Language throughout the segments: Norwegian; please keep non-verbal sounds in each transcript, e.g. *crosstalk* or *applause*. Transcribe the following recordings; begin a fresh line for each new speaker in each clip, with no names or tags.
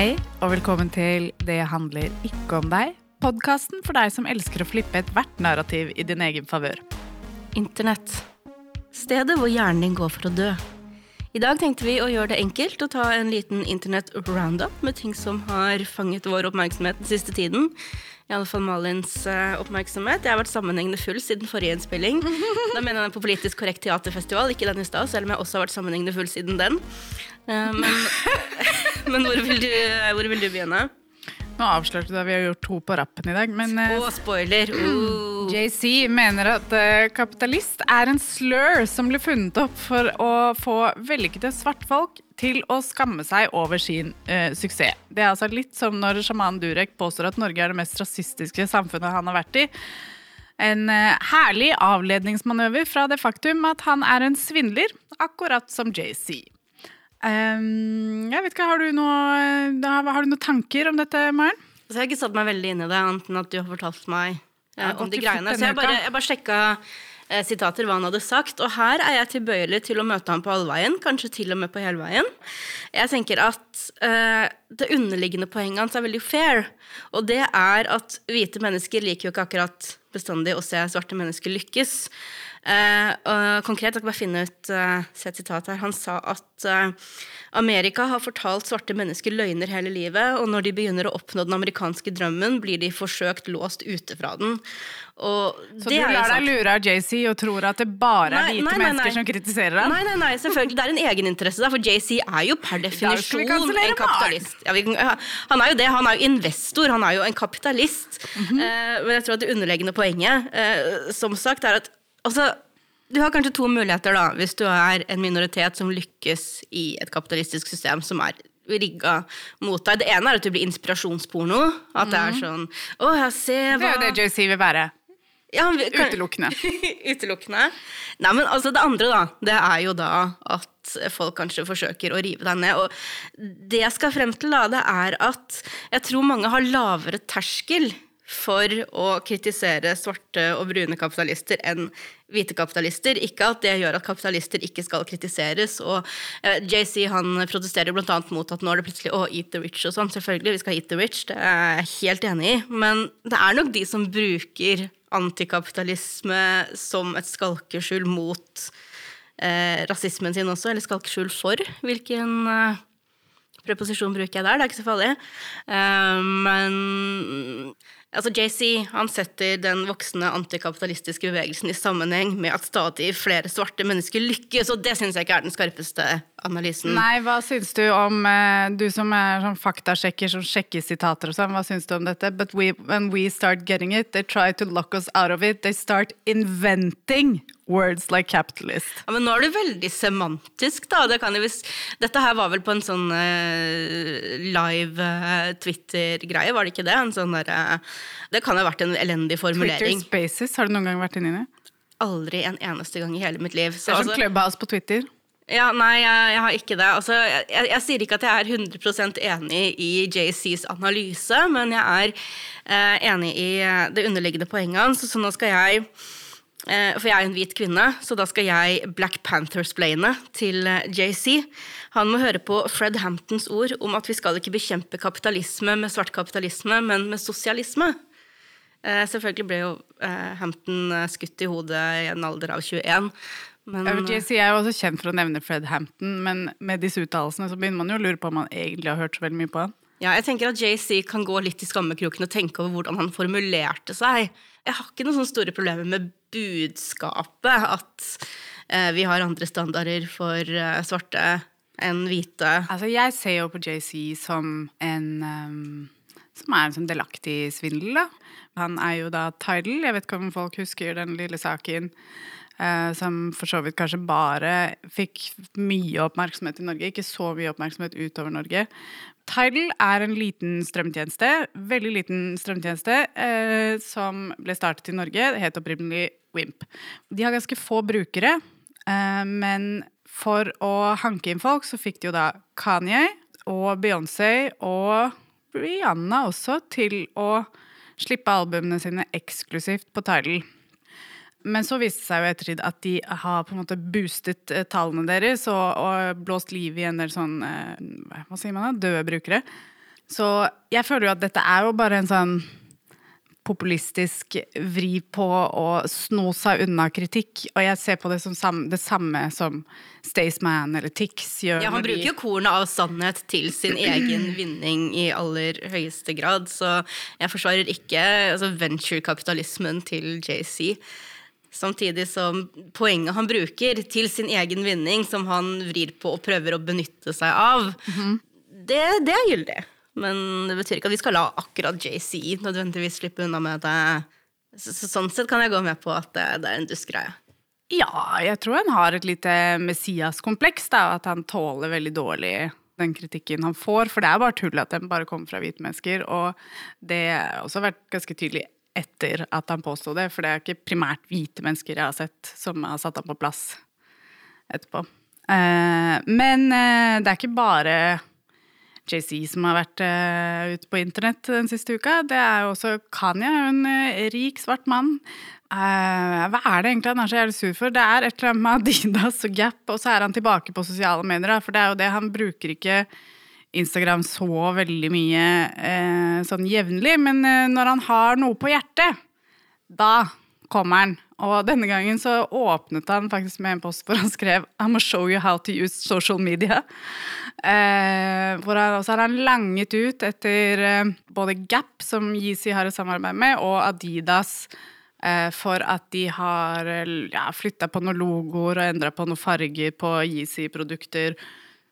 Hei, og velkommen til Det handler ikke om deg. Podkasten for deg som elsker å flippe ethvert narrativ i din egen favør.
Internett. Stedet hvor hjernen din går for å dø. I dag tenkte vi å gjøre det enkelt og ta en liten internett-roundup med ting som har fanget vår oppmerksomhet den siste tiden. I alle fall Malins uh, oppmerksomhet. Jeg har vært sammenhengende full siden forrige innspilling. *laughs* Da mener jeg den på Politisk korrekt teaterfestival, ikke den i stad, selv om jeg også har vært sammenhengende full siden den. Uh, men, *laughs* men hvor, vil du, hvor vil du begynne?
Nå avslørte du at vi har gjort to på rappen i dag, men *clears throat*
uh, oh, spoiler! Uh.
JC mener at kapitalist er en slur som ble funnet opp for å få vellykkede svartfolk til å skamme seg over sin uh, suksess. Det er altså litt som når sjaman Durek påstår at Norge er det mest rasistiske samfunnet han har vært i. En uh, herlig avledningsmanøver fra det faktum at han er en svindler, akkurat som JC. Um, jeg vet ikke, har du, noe, har du noen tanker om dette, Maren?
Så jeg har ikke satt meg veldig inn i det, annet enn at du har fortalt meg ja, om de greiene. Så jeg bare, jeg bare sjekka eh, sitater hva han hadde sagt. Og her er jeg tilbøyelig til å møte ham på allveien, kanskje til og med på helveien. Jeg tenker at eh, det underliggende poenget hans er veldig fair. Og det er at hvite mennesker liker jo ikke akkurat bestandig å se svarte mennesker lykkes. Eh, konkret, jeg kan bare finne ut uh, se et sitat her. Han sa at uh, Amerika har fortalt svarte mennesker løgner hele livet, og når de begynner å oppnå den amerikanske drømmen, blir de forsøkt låst ute fra den.
Og så du lar deg lure av JC og tror at det bare er hvite nei, nei, mennesker som kritiserer deg?
Nei, nei, nei, selvfølgelig. Det er en egeninteresse der, for JC er jo per definisjon en kapitalist. Ja, vi, han er jo det. Han er jo investor, han er jo en kapitalist. Mm -hmm. men jeg tror at det underliggende poenget, som sagt, er at Altså, du har kanskje to muligheter da, hvis du er en minoritet som lykkes i et kapitalistisk system som er rigga mot deg. Det ene er at du blir inspirasjonsporno. At det er mhm. sånn Å, jeg ser
hva Det er jo det JC vil være. Ja, kan... Utelukkende. *laughs*
Utelukkende. Nei, men altså, det andre, da, det er jo da at folk kanskje forsøker å rive deg ned. Og det jeg skal frem til, da, det er at jeg tror mange har lavere terskel for å kritisere svarte og brune kapitalister enn hvite kapitalister. Ikke at det gjør at kapitalister ikke skal kritiseres. Og eh, JC han protesterer bl.a. mot at nå er det plutselig å, eat the rich og sånn. Selvfølgelig, vi skal eat the rich, det er jeg helt enig i. Men det er nok de som bruker antikapitalisme som et skalkeskjul mot eh, rasismen sin også, eller skalkeskjul for. Hvilken eh, preposisjon bruker jeg der? Det er ikke så farlig. Eh, men Altså JC han setter den voksende antikapitalistiske bevegelsen i sammenheng med at stadig flere svarte mennesker lykkes, og det syns jeg ikke er den skarpeste analysen.
Nei, hva syns du om eh, Du som er sånn faktasjekker som sjekker sitater og sånn, hva syns du om dette? But we, when we start getting it, they try to lock us out of it. They start inventing words like capitalist.
Ja, men nå er du veldig semantisk, da. Det hvis, dette her var vel på en sånn uh, live uh, Twitter-greie, var det ikke det? En sånn der, uh, det kan ha vært en elendig formulering.
Twitter Spaces, har du noen gang vært inni det?
Aldri en eneste gang i hele mitt liv.
Så, det er som altså, Clubhouse på Twitter.
Ja, Nei, jeg, jeg, har ikke det. Altså, jeg, jeg, sier ikke at jeg er 100% enig i JCs analyse, men jeg er eh, enig i eh, det underliggende poenget hans. Så nå skal jeg eh, For jeg er en hvit kvinne, så da skal jeg Black Panther-splaine til eh, JC. Han må høre på Fred Hamptons ord om at vi skal ikke bekjempe kapitalisme med svart kapitalisme, men med sosialisme. Eh, selvfølgelig ble jo eh, Hampton skutt i hodet i en alder av 21.
Men, JC er jo også kjent for å nevne Fred Hampton, men med disse uttalelsene så begynner man jo å lure på om man egentlig har hørt så veldig mye på han.
Ja, jeg tenker at JC kan gå litt i skammekroken og tenke over hvordan han formulerte seg. Jeg har ikke noen sånne store problemer med budskapet, at eh, vi har andre standarder for eh, svarte enn hvite.
Altså, jeg ser jo på JC som en um, som er en sånn delaktig svindel, da. Han er jo da Tidal, jeg vet ikke om folk husker den lille saken Eh, som for så vidt kanskje bare fikk mye oppmerksomhet i Norge, ikke så mye oppmerksomhet utover Norge. Tidal er en liten strømtjeneste, veldig liten strømtjeneste, eh, som ble startet i Norge. Det het opprinnelig Wimp. De har ganske få brukere, eh, men for å hanke inn folk, så fikk de jo da Kanye og Beyoncé og Rihanna også til å slippe albumene sine eksklusivt på Tidal. Men så viste det seg jo ettertid at de har på en måte boostet eh, tallene deres og, og blåst liv i en del sånn eh, Hva sier man da? Døde brukere. Så jeg føler jo at dette er jo bare en sånn populistisk vri på å sno seg unna kritikk. Og jeg ser på det som sam det samme som Staysman eller Tix gjør.
Ja, Han bruker jo kornet av sannhet til sin egen *clears throat* vinning i aller høyeste grad, så jeg forsvarer ikke altså, venturekapitalismen til JC. Samtidig som poenget han bruker til sin egen vinning, som han vrir på og prøver å benytte seg av, det, det er gyldig. Men det betyr ikke at vi skal la akkurat JC nødvendigvis slippe unna med det. Så, så, sånn sett kan jeg gå med på at det, det er en dustgreie.
Ja, jeg tror han har et lite Messias-kompleks, da, at han tåler veldig dårlig den kritikken han får, for det er bare tull at den bare kommer fra hvite mennesker, og det har også vært ganske tydelig etter at han påsto det, for det er ikke primært hvite mennesker jeg har sett som har satt ham på plass etterpå. Eh, men eh, det er ikke bare JC som har vært uh, ute på internett den siste uka. Det er jo også Kanye, en eh, rik, svart mann. Eh, hva er det egentlig han er så jævlig sur for? Det er et eller annet med Adidas og Gap, og så er han tilbake på sosiale medier. For det er jo det, han bruker ikke Instagram så veldig mye eh, sånn jevnlig, men eh, når han har noe på hjertet, da kommer han. Og denne gangen så åpnet han faktisk med en post hvor han skrev I'm gonna show you how to use social media. Eh, hvor han, og så har han langet ut etter eh, både Gap, som Yeezy har et samarbeid med, og Adidas. Eh, for at de har ja, flytta på noen logoer og endra på noen farger på Yeezy-produkter.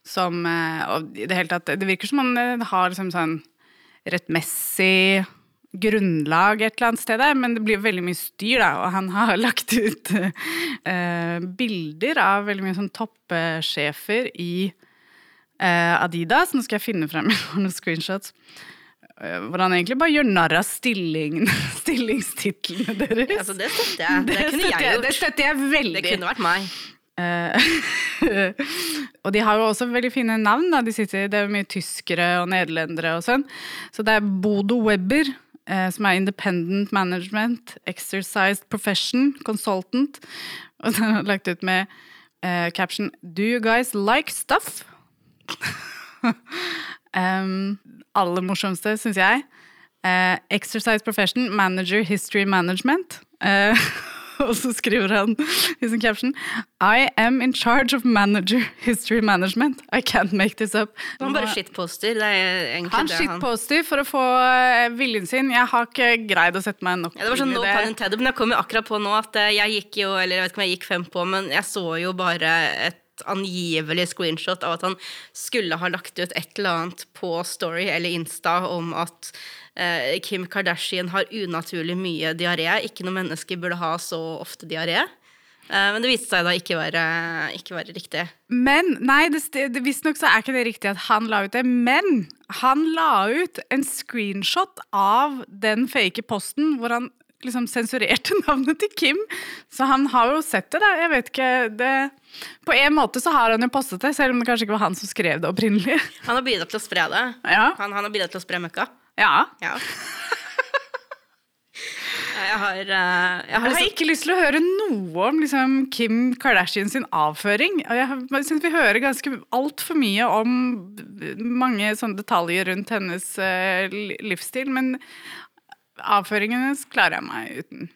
Som eh, Og i det hele tatt Det virker som han eh, har liksom sånn rettmessig grunnlag et eller annet sted der, men det blir veldig mye styr, da. Og han har *laughs* lagt ut uh, bilder av veldig mye sånn toppsjefer i uh, Adidas. Nå skal jeg finne frem *laughs* noen screenshots. Hvor han egentlig bare gjør narr av stilling, *laughs* stillingstitlene deres.
Altså, det støtter jeg. Det, kunne jeg gjort.
Det støtter jeg veldig.
Det kunne vært meg.
Og de har jo også veldig fine navn. Da. De sitter, det er jo mye tyskere og nederlendere og sånn. Så det er Bodo Webber, eh, som er Independent Management, Exercised Profession, Consultant. *laughs* Og så har han lagt ut med eh, caption Do you guys like stuff? *laughs* um, aller morsomste, syns jeg. Eh, exercise Profession, Manager History Management. Eh, *laughs* *laughs* og så skriver han i sin caption I am in charge of manager history management. I can't make this up.
Han bare shitposter. Det er egentlig
Han
det han
shitposter for å få eh, viljen sin. Jeg har ikke greid å sette meg nok
ja, det var sånn
inn
no
i
pun intended, men jeg kom jo akkurat på nå at eh, jeg gikk jo, eller jeg vet ikke om jeg gikk fem på, men jeg så jo bare et angivelig screenshot av at han skulle ha lagt ut et eller annet på Story eller Insta om at eh, Kim Kardashian har unaturlig mye diaré. Ikke noe menneske burde ha så ofte diaré. Eh, men det viste seg da ikke være, ikke være riktig.
Men nei, visstnok så er ikke det riktig at han la ut det. Men han la ut en screenshot av den fake posten hvor han liksom sensurerte *laughs* navnet til Kim. Så han har jo sett det, da. Jeg vet ikke det, På en måte så har han jo postet det, selv om det kanskje ikke var han som skrev det opprinnelig. *laughs*
Han har bidratt til å spre det.
Ja.
Han, han har bidratt til å spre møkka.
ja.
Ja. *laughs* Jeg har, eh, jeg har
Jeg har
liksom
ikke lyst til å høre noe om liksom, Kim Kardashian sin avføring. Og jeg synes vi hører ganske altfor mye om mange sånne detaljer rundt hennes uh, livsstil, men avføringen hennes klarer jeg meg uten.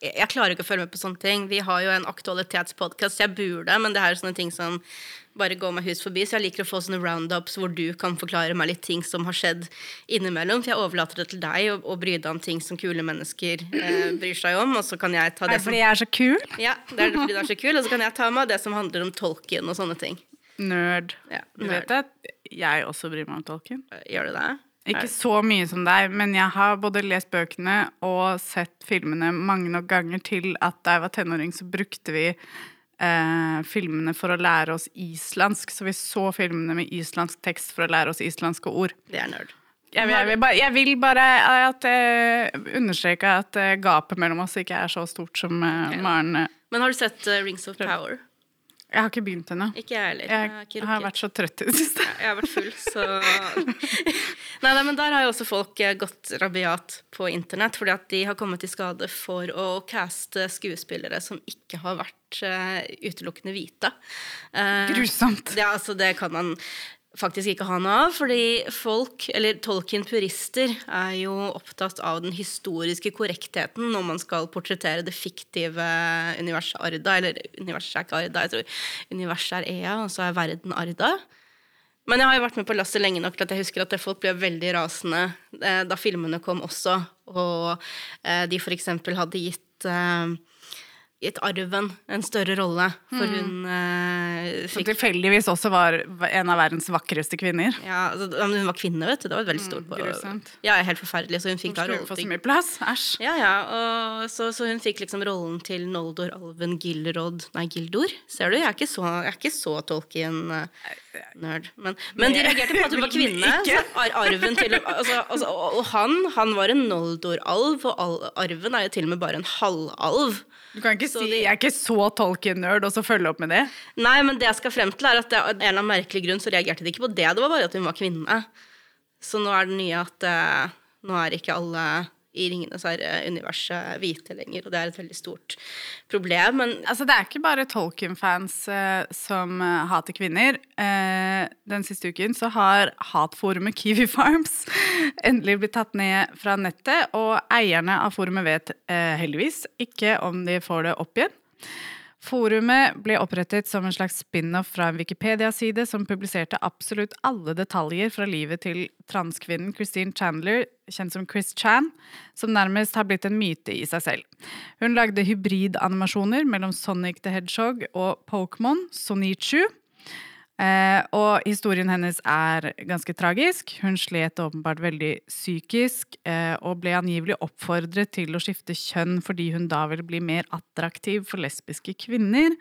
jeg jeg klarer ikke å følge med på sånne ting. Vi har jo en aktualitetspodkast, jeg burde, men det her er sånne ting som bare går meg hus forbi. Så jeg liker å få sånne roundups hvor du kan forklare meg litt ting som har skjedd innimellom. For jeg overlater det til deg å, bry deg om ting som kule mennesker eh, *laughs* bryr seg om, og så kan jeg ta det
det
som
fordi jeg er så kul? *laughs*
Ja, det er fordi du er så kul, og så kan jeg ta meg av det som handler om tolken og sånne ting.
Nerd.
Ja,
Du vet at jeg også bryr meg om tolken?
Gjør du det?
Ikke så mye som deg, men jeg har både lest bøkene og sett filmene mange nok ganger til at da jeg var tenåring, så brukte vi eh, filmene for å lære oss islandsk. Så vi så filmene med islandsk tekst for å lære oss islandske ord.
Det er nerd.
Jeg vil, jeg vil, bare, jeg vil bare at, jeg understreke at eh, gapet mellom oss ikke er så stort som eh, Maren eh,
Men har du sett eh, Rings of Power?
Jeg har ikke begynt ennå.
Ikke jeg heller.
Jeg
har
har vært så trøtt i det siste.
Jeg har vært full, så *laughs* nei, nei, men der har jo også folk eh, gått rabiat på internett, fordi at de har kommet i skade for å caste skuespillere som ikke har vært uh, utelukkende hvite. Uh,
Grusomt.
Ja, altså det kan man faktisk ikke ha noe av. Fordi folk, eller Tolkien-purister, er jo opptatt av den historiske korrektheten når man skal portrettere det fiktive universet Arda. Eller universet er ikke Arda, jeg tror universet er Ea, og så er verden Arda. Men jeg har jo vært med på lasset lenge nok til at jeg husker at folk ble veldig rasende eh, da filmene kom også, og eh, de f.eks. hadde gitt eh, gitt arven en større rolle. For mm. hun eh,
fikk Som tilfeldigvis også var en av verdens vakreste kvinner.
Ja, altså, Hun var kvinne, vet du. Det var et veldig stort. Mm, og, Ja, helt forferdelig. Så hun fikk
da rollen til... så mye plass. Æsj.
Ja, ja. Og, så, så, hun fikk liksom rollen til Noldor, Alven, Gilrod Nei, Gildor. Ser du? Jeg er ikke så, jeg er ikke så Tolkien-nerd. Men, men, de reagerte på at hun var *laughs* kvinne. Ar arven til altså, altså, Og han, han var en Noldor-alv, og arven er jo til og med bare en halvalv.
Du kan ikke si de, 'jeg er ikke så Tolkien-nerd', og så følge opp med det.
Nei, men det jeg skal frem til, er at det, av en eller annen merkelig grunn så reagerte de ikke på det. Det var bare at hun var kvinne. Så nå er det nye at uh, nå er ikke alle i Ringenes herre-universet hvite lenger, og det er et veldig stort problem. Men
altså, det er ikke bare Tolkien-fans uh, som uh, hater kvinner. Uh, den siste uken så har hatforumet Kiwi Farms *laughs* endelig blitt tatt ned fra nettet, og eierne av forumet vet heldigvis ikke om de får det opp igjen. Forumet ble opprettet som en slags spin-off fra en Wikipedia-side som publiserte absolutt alle detaljer fra livet til transkvinnen Christine Chandler, kjent som Chris Chan, som nærmest har blitt en myte i seg selv. Hun lagde hybridanimasjoner mellom Sonic the Hedgehog og Pokémon, Sonichu, Eh, og historien hennes er ganske tragisk. Hun slet åpenbart veldig psykisk eh, og ble angivelig oppfordret til å skifte kjønn fordi hun da ville bli mer attraktiv for lesbiske kvinner.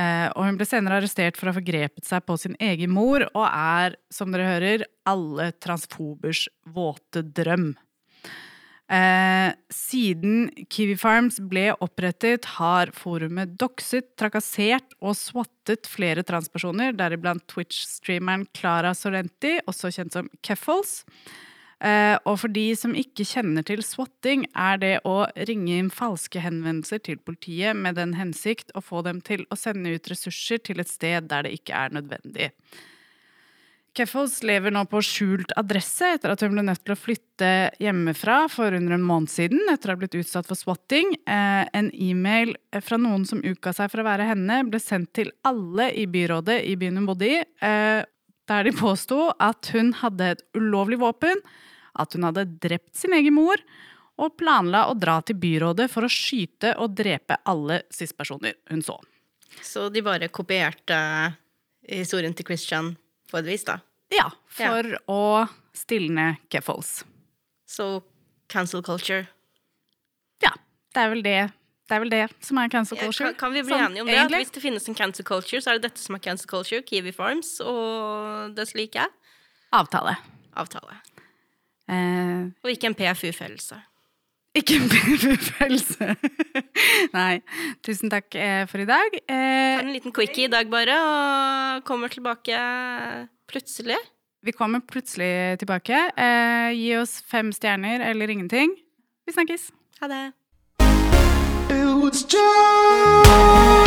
Eh, og hun ble senere arrestert for å ha forgrepet seg på sin egen mor, og er, som dere hører, alle transfobers våte drøm. Eh, siden Kiwi Farms ble opprettet, har forumet dokset, trakassert og swattet flere transpersoner, deriblant Twitch-streameren Clara Sorrenti, også kjent som Keffels. Uh, og for de som ikke kjenner til swatting, er det å ringe inn falske henvendelser til politiet med den hensikt å få dem til å sende ut ressurser til et sted der det ikke er nødvendig. Keffels lever nå på skjult adresse etter at hun ble nødt til å flytte hjemmefra for under en måned siden etter å ha blitt utsatt for swatting. Eh, en e-mail fra noen som utga seg for å være henne, ble sendt til alle i byrådet i byen hun bodde i, eh, der de påsto at hun hadde et ulovlig våpen, at hun hadde drept sin egen mor, og planla å dra til byrådet for å skyte og drepe alle cis-personer hun så.
Så de bare kopierte historien til Christian på et vis, da?
Ja, for ja. å stilne Keffels.
Så cancel culture?
Ja. Det er vel det, det, er vel det som er cancel culture.
Ja, kan, kan, vi bli sånn, enige om det? At hvis det finnes en cancel culture, så er det dette som er cancel culture. Kiwi Farms og det slike.
Avtale.
Avtale. Eh, og ikke en PFU-fellelse.
Ikke en Nei. Tusen takk eh, for i dag.
Eh, en liten quickie i dag, bare, og kommer tilbake plutselig.
Vi kommer plutselig tilbake. Eh, gi oss fem stjerner eller ingenting. Vi snakkes.
Ha det.
It was just